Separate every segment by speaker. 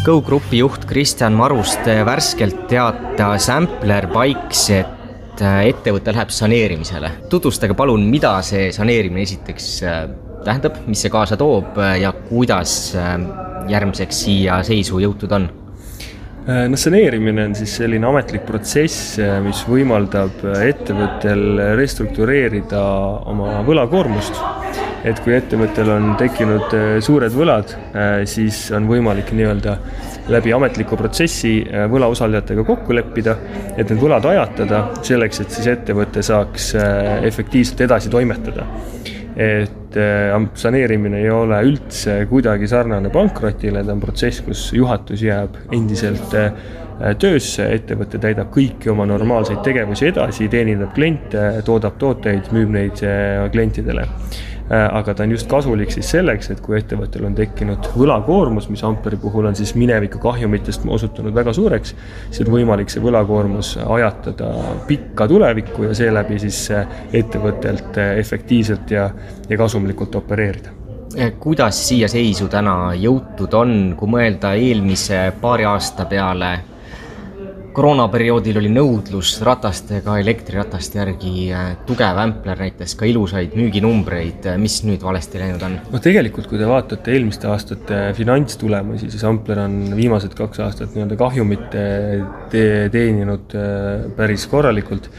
Speaker 1: Go Grupi juht Kristjan Maruste värskelt teatas Ampler Bikes, et äh, ettevõte läheb saneerimisele. tutvustage palun, mida see saneerimine esiteks äh, tähendab, mis see kaasa toob äh, ja kuidas järgmiseks siia seisu jõutud on?
Speaker 2: no saneerimine on siis selline ametlik protsess, mis võimaldab ettevõttel restruktureerida oma võlakoormust et kui ettevõttel on tekkinud äh, suured võlad, äh, siis on võimalik nii-öelda läbi ametliku protsessi äh, võlausaldajatega kokku leppida, et need võlad ajatada, selleks et siis ettevõte saaks efektiivselt edasi toimetada. et saneerimine ei ole üldse kuidagi sarnane pankrotile, ta on protsess, kus juhatus jääb endiselt töösse, ettevõte täidab kõiki oma normaalseid tegevusi edasi, teenindab kliente, toodab tooteid, müüb neid klientidele aga ta on just kasulik siis selleks, et kui ettevõttel on tekkinud võlakoormus, mis Ampleri puhul on siis mineviku kahjumitest osutunud väga suureks, siis on võimalik see võlakoormus ajatada pikka tulevikku ja seeläbi siis ettevõttelt efektiivselt ja, ja kasumlikult opereerida.
Speaker 1: Kuidas siia seisu täna jõutud on, kui mõelda eelmise paari aasta peale, koroonaperioodil oli nõudlus ratastega, elektrirataste järgi äh, tugev, Ampler näitas ka ilusaid müüginumbreid, mis nüüd valesti läinud on?
Speaker 2: no tegelikult, kui te vaatate eelmiste aastate finantstulemusi, siis Ampler on viimased kaks aastat nii-öelda kahjumit te teeninud äh, päris korralikult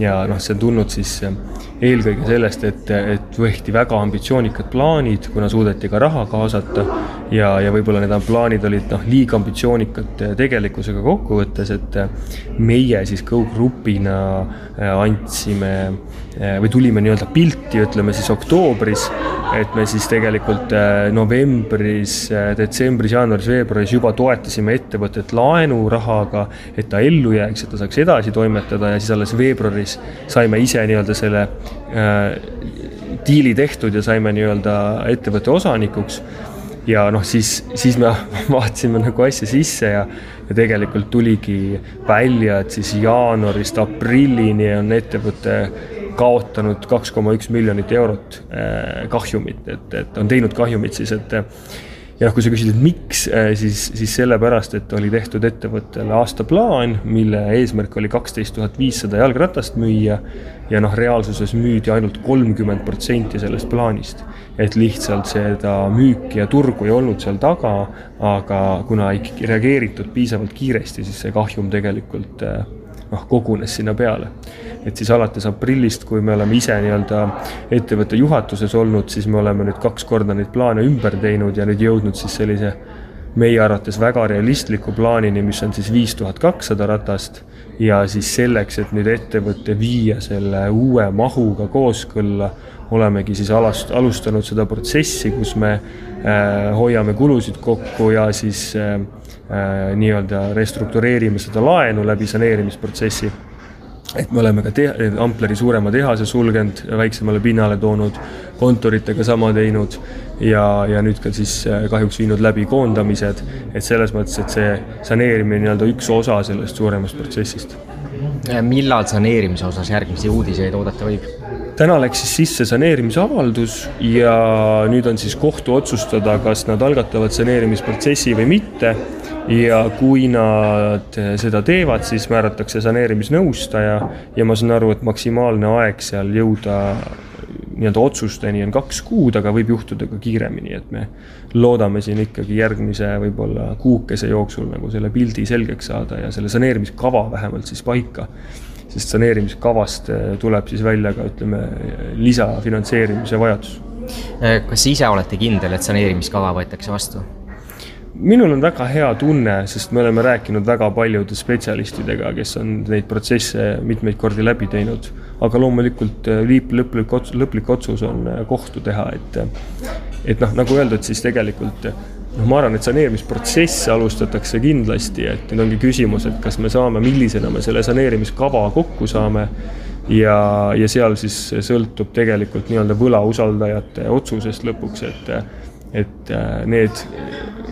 Speaker 2: ja noh, see on tulnud siis äh, eelkõige sellest, et, et võeti väga ambitsioonikad plaanid, kuna suudeti ka raha kaasata. Ja, ja võib-olla need plaanid olid noh, liiga ambitsioonikad tegelikkusega kokkuvõttes, et meie siis Go Grupina äh, andsime äh, või tulime nii-öelda pilti, ütleme siis oktoobris, et me siis tegelikult novembris, detsembris, jaanuaris, veebruaris juba toetasime ettevõtet laenurahaga, et ta ellu jääks, et ta saaks edasi toimetada ja siis alles veebruaris saime ise nii-öelda selle Äh, diili tehtud ja saime nii-öelda ettevõtte osanikuks. ja noh, siis, siis me vaatasime nagu asja sisse ja, ja tegelikult tuligi välja, et siis jaanuarist aprillini on ettevõte kaotanud kaks koma üks miljonit eurot äh, kahjumit, et, et on teinud kahjumit siis, et ja noh, kui sa küsid, et miks, äh, siis, siis sellepärast, et oli tehtud ettevõttele aastaplaan, mille eesmärk oli kaksteist tuhat viissada jalgratast müüa ja noh, reaalsuses müüdi ainult kolmkümmend protsenti sellest plaanist. et lihtsalt seda müüki ja turgu ei olnud seal taga, aga kuna ei reageeritud piisavalt kiiresti, siis see kahjum tegelikult äh, noh, kogunes sinna peale. Et siis alates aprillist, kui me oleme ise nii-öelda ettevõtte juhatuses olnud, siis me oleme nüüd kaks korda neid plaane ümber teinud ja nüüd jõudnud siis sellise meie arvates väga realistliku plaanini, mis on siis viis tuhat kakssada ratast ja siis selleks, et nüüd ettevõtte viia selle uue mahuga kooskõlla, olemegi siis alast-, alustanud seda protsessi, kus me äh, hoiame kulusid kokku ja siis äh, Äh, nii-öelda restruktureerime seda laenu läbi saneerimisprotsessi. Et me oleme ka te-, Ampleri suurema tehase sulgenud, väiksemale pinnale toonud, kontoritega sama teinud ja, ja nüüd ka siis äh, kahjuks viinud läbi koondamised, et selles mõttes, et see saneerimine nii-öelda üks osa sellest suuremast protsessist.
Speaker 1: millal saneerimise osas järgmisi uudiseid oodata võib?
Speaker 2: täna läks siis sisse saneerimisavaldus ja nüüd on siis kohtu otsustada, kas nad algatavad saneerimisprotsessi või mitte ja kui nad seda teevad, siis määratakse saneerimisnõustaja ja ma saan aru, et maksimaalne aeg seal jõuda nii-öelda otsusteni on kaks kuud, aga võib juhtuda ka kiiremini, et me loodame siin ikkagi järgmise võib-olla kuukese jooksul nagu selle pildi selgeks saada ja selle saneerimiskava vähemalt siis paika. sest saneerimiskavast tuleb siis välja ka ütleme lisafinantseerimise vajadus.
Speaker 1: kas ise olete kindel, et saneerimiskava võetakse vastu?
Speaker 2: Minul on väga hea tunne, sest me oleme rääkinud väga paljude spetsialistidega, kes on neid protsesse mitmeid kordi läbi teinud. aga loomulikult äh, liip, lõplik otsus, lõplik otsus on äh, kohtu teha, et, et noh, nagu öeldud, siis tegelikult noh, ma arvan, et saneerimisprotsess alustatakse kindlasti, et nüüd ongi küsimus, et kas me saame, millisena me selle saneerimiskava kokku saame ja, ja seal siis sõltub tegelikult nii-öelda võlausaldajate otsusest lõpuks, et et äh, need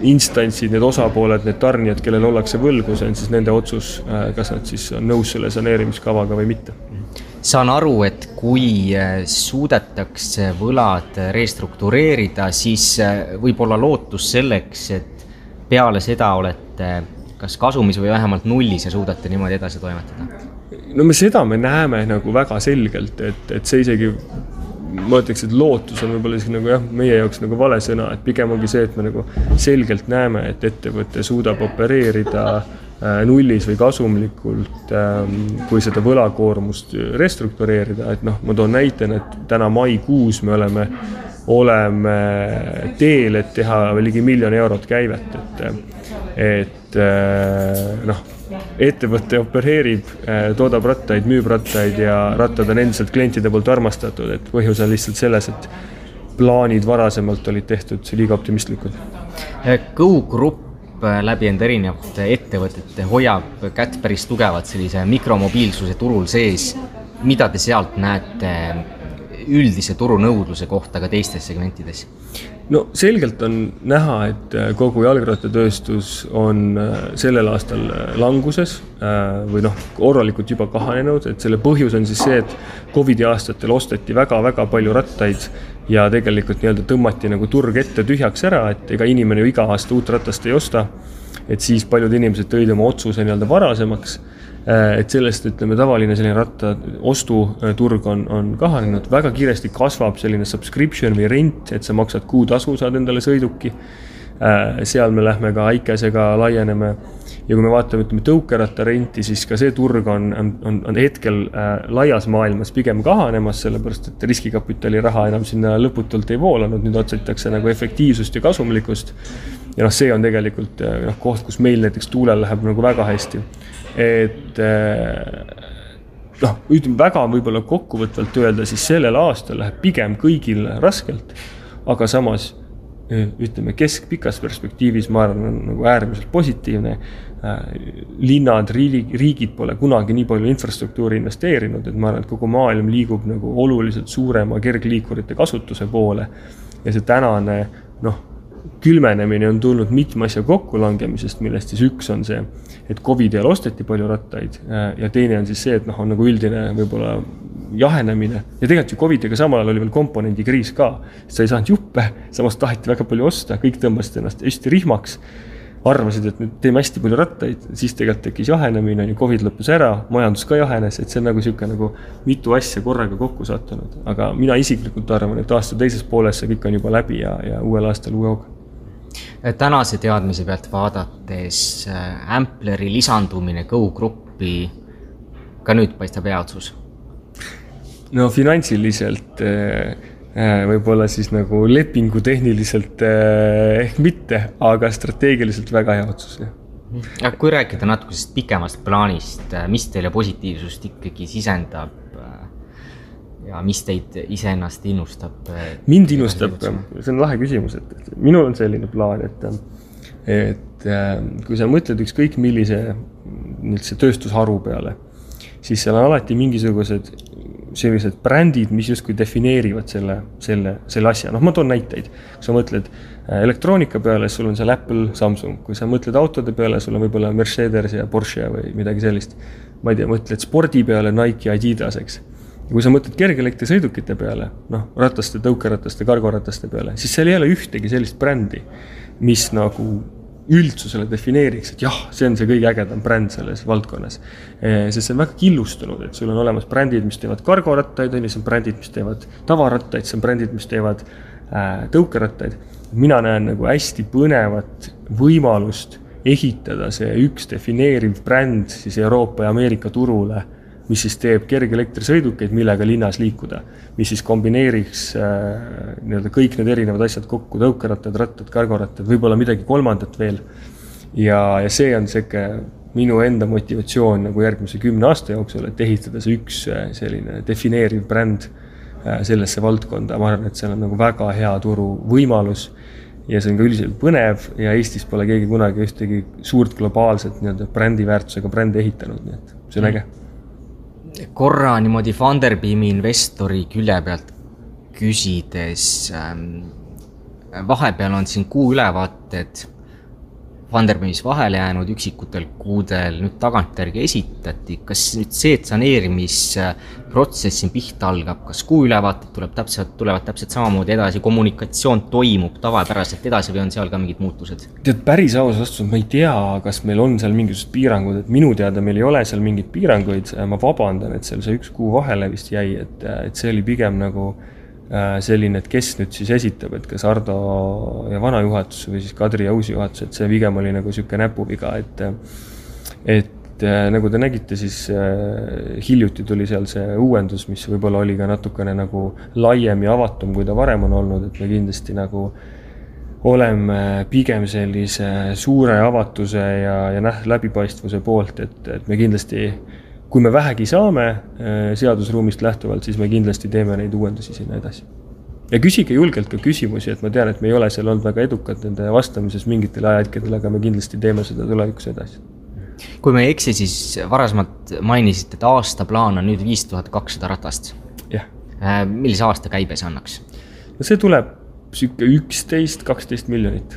Speaker 2: instantsid, need osapooled, need tarnijad, kellele ollakse võlgu, see on siis nende otsus, äh, kas nad siis on nõus selle saneerimiskavaga või mitte.
Speaker 1: saan aru, et kui äh, suudetakse võlad restruktureerida, siis võib olla lootus selleks, et peale seda olete kas kasumis või vähemalt nullis ja suudate niimoodi edasi toimetada?
Speaker 2: no me seda me näeme nagu väga selgelt, et, et see isegi ma ütleks, et lootus on võib-olla isegi nagu jah, meie jaoks nagu vale sõna, et pigem ongi see, et me nagu selgelt näeme, et ettevõte suudab opereerida äh, nullis või kasumlikult, ähm, kui seda võlakoormust restruktureerida, et noh, ma toon näitena, et täna maikuus me oleme, oleme teel, et teha ligi miljon eurot käivet, et, et äh, noh ettevõte opereerib, äh, toodab rattaid, müüb rattaid ja rattad on endiselt klientide poolt armastatud, et põhjus on lihtsalt selles, et plaanid varasemalt olid tehtud liiga optimistlikud.
Speaker 1: Go Grupp äh, läbi enda erinevate ettevõtete hoiab kätt päris tugevalt sellise mikromobiilsuse turul sees. mida te sealt näete üldise turunõudluse kohta ka teistes segmentides?
Speaker 2: No selgelt on näha, et äh, kogu jalgrattatööstus on äh, sellel aastal äh, languses või noh, korralikult juba kahanenud, et selle põhjus on siis see, et Covidi aastatel osteti väga-väga palju rattaid ja tegelikult nii-öelda tõmmati nagu turg ette tühjaks ära, et ega inimene ju iga aasta uut ratast ei osta. et siis paljud inimesed tõid oma otsuse nii-öelda varasemaks et sellest, ütleme, tavaline selline ratta ostuturg on, on kahanenud, väga kiiresti kasvab selline subscription või rent, et sa maksad kuutasu, saad endale sõiduki. Äh, seal me lähme ka Aikesega laieneme. Ja kui me vaatame, ütleme tõukerattarenti, siis ka see turg on, on, on, hetkel äh, laias maailmas pigem kahanemas, sellepärast et riskikapitali raha enam sinna lõputult ei voolanud, nüüd otsitakse nagu efektiivsust ja kasumlikkust. ja noh, see on tegelikult äh, noh, koht, kus meil näiteks tuulel läheb nagu väga hästi. Et noh, ütleme väga võib-olla kokkuvõtvalt öelda, siis sellel aastal läheb pigem kõigil raskelt, aga samas ütleme, keskpikas perspektiivis ma arvan, on nagu äärmiselt positiivne. Eh, linnad, riigid, riigid pole kunagi nii palju infrastruktuuri investeerinud, et ma arvan, et kogu maailm liigub nagu oluliselt suurema kergliikurite kasutuse poole. ja see tänane noh, külmenemine on tulnud mitme asja kokkulangemisest, millest siis üks on see, et Covidi ajal osteti palju rattaid äh, ja teine on siis see, et noh, on nagu üldine võib-olla jahenemine ja tegelikult ju Covidiga samal ajal oli veel komponendikriis ka, sa ei saanud juppe, samas taheti väga palju osta, kõik tõmbasid ennast hästi rihmaks arvasid, et nüüd teeme hästi palju rattaid, siis tegelikult tekkis jahenemine, on ju, Covid lõppes ära, majandus ka jahenes, et see on nagu niisugune nagu mitu asja korraga kokku sattunud. aga mina isiklikult arvan, et aasta teises pooles see kõik on juba läbi ja, ja uuel aastal uue hoog
Speaker 1: tänase teadmise pealt vaadates äh, Ampleri lisandumine Go Gruppi ka nüüd paistab hea otsus?
Speaker 2: No finantsiliselt äh, äh, võib-olla siis nagu lepingutehniliselt ehk mitte, aga strateegiliselt väga hea otsus, jah.
Speaker 1: aga kui rääkida natuke sellest pikemast plaanist, mis teile positiivsust ikkagi sisendab ja mis teid iseennast innustab?
Speaker 2: mind innustab, see on lahe küsimus, et, minul on selline plaan, et, et kui sa mõtled ükskõik millise üldse tööstusharu peale, siis seal on alati mingisugused sellised brändid, mis justkui defineerivad selle, selle, selle asja, noh, ma toon näiteid. kui sa mõtled äh, elektroonika peale, sul on seal Apple, Samsung, kui sa mõtled autode peale, sul on võib-olla Mercedes ja Porsche või midagi sellist. ma ei tea, mõtled spordi peale Nike, Adidas, eks kui sa mõtled kergelektrisõidukite peale, noh, rataste, tõukerataste, kargorataste peale, siis seal ei ole ühtegi sellist brändi, mis nagu üldsusele defineeriks, et jah, see on see kõige ägedam bränd selles valdkonnas. sest see on väga killustunud, et sul on olemas brändid, mis teevad kargorattaid, on ju, see on brändid, mis teevad tavarattaid, see on brändid, mis teevad äh, tõukerattaid. mina näen nagu hästi põnevat võimalust ehitada see üks defineeriv bränd siis Euroopa ja Ameerika turule mis siis teeb kergelektrisõidukeid, millega linnas liikuda. mis siis kombineeriks äh, nii-öelda kõik need erinevad asjad kokku, tõukerattad, rattad, kargorattad, võib-olla midagi kolmandat veel. ja, ja see on sihuke minu enda motivatsioon nagu järgmise kümne aasta jooksul, et ehitada see üks äh, selline defineeriv bränd äh, sellesse valdkonda, ma arvan, et seal on nagu väga hea turuvõimalus ja see on ka üldiselt põnev ja Eestis pole keegi kunagi ühtegi suurt globaalset nii-öelda brändi väärtusega brändi ehitanud, nii et see on äge mm
Speaker 1: korra niimoodi Funderbeami investori külje pealt küsides ähm,, vahepeal on siin kuuülevaated Funderbeamis vahele jäänud üksikutel kuudel, nüüd tagantjärgi esitati, kas nüüd see, et saneerimisprotsess siin pihta algab, kas kuuülevaated tuleb täpselt, tulevad täpselt samamoodi edasi, kommunikatsioon toimub tavapäraselt edasi või on seal ka mingid muutused?
Speaker 2: tead, päris aus vastus, ma ei tea, kas meil on seal mingisugused piirangud, et minu teada meil ei ole seal mingeid piiranguid, ma vabandan, et seal see üks kuu vahele vist jäi, et, et see oli pigem nagu Äh, selline, et kes nüüd siis esitab, et kas Ardo ja vana juhatus või siis Kadri ja uus juhatus, et see pigem oli nagu niisugune näpuviga, et et äh, nagu te nägite, siis äh, hiljuti tuli seal see uuendus, mis võib-olla oli ka natukene nagu laiem ja avatum, kui ta varem on olnud, et me kindlasti nagu oleme pigem sellise suure avatuse ja, ja näh-, läbipaistvuse poolt, et, et me kindlasti kui me vähegi saame äh, seadusruumist lähtuvalt, siis me kindlasti teeme neid uuendusi sinna edasi. ja küsige julgelt ka küsimusi, et ma tean, et me ei ole seal olnud väga edukad nende vastamises mingitel ajahetkedel, aga me kindlasti teeme seda tulevikus edasi.
Speaker 1: kui ma ei eksi, siis varasemalt mainisite, et aastaplaan on nüüd viis tuhat kakssada ratast.
Speaker 2: jah.
Speaker 1: Äh, millise aastakäibe see annaks?
Speaker 2: no see tuleb sihuke üksteist, kaksteist miljonit.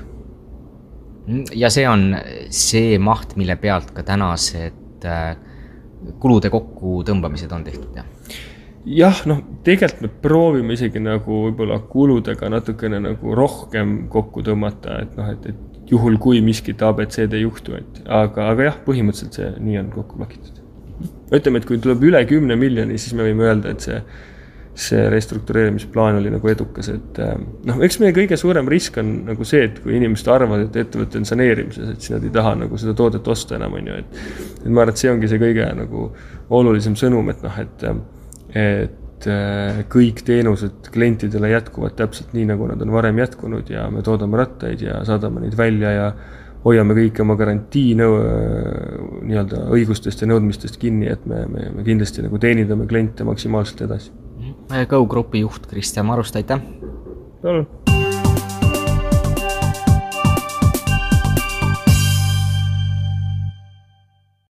Speaker 1: ja see on see maht, mille pealt ka tänased äh, kulude kokkutõmbamised on tehtud, jah?
Speaker 2: jah, noh, tegelikult me proovime isegi nagu võib-olla kuludega natukene nagu rohkem kokku tõmmata, et noh, et, et juhul, kui miskit abcd ei juhtu, et aga, aga jah, põhimõtteliselt see nii on kokku pakitud. ütleme, et kui tuleb üle kümne miljoni, siis me võime öelda, et see see restruktureerimisplaan oli nagu edukas, et äh, noh, eks meie kõige suurem risk on nagu see, et kui inimesed arvavad, et ettevõte on saneerimises, et siis nad ei taha nagu seda toodet osta enam, on ju, et et ma arvan, et see ongi see kõige nagu olulisem sõnum, et noh, et et äh, kõik teenused klientidele jätkuvad täpselt nii, nagu nad on varem jätkunud ja me toodame rattaid ja saadame neid välja ja hoiame kõiki oma garantii nõu-, nii-öelda õigustest ja nõudmistest kinni, et me, me, me kindlasti nagu teenindame kliente maksimaalselt edasi
Speaker 1: Go Grupi juht Kristjan Maruste, aitäh!
Speaker 2: palun!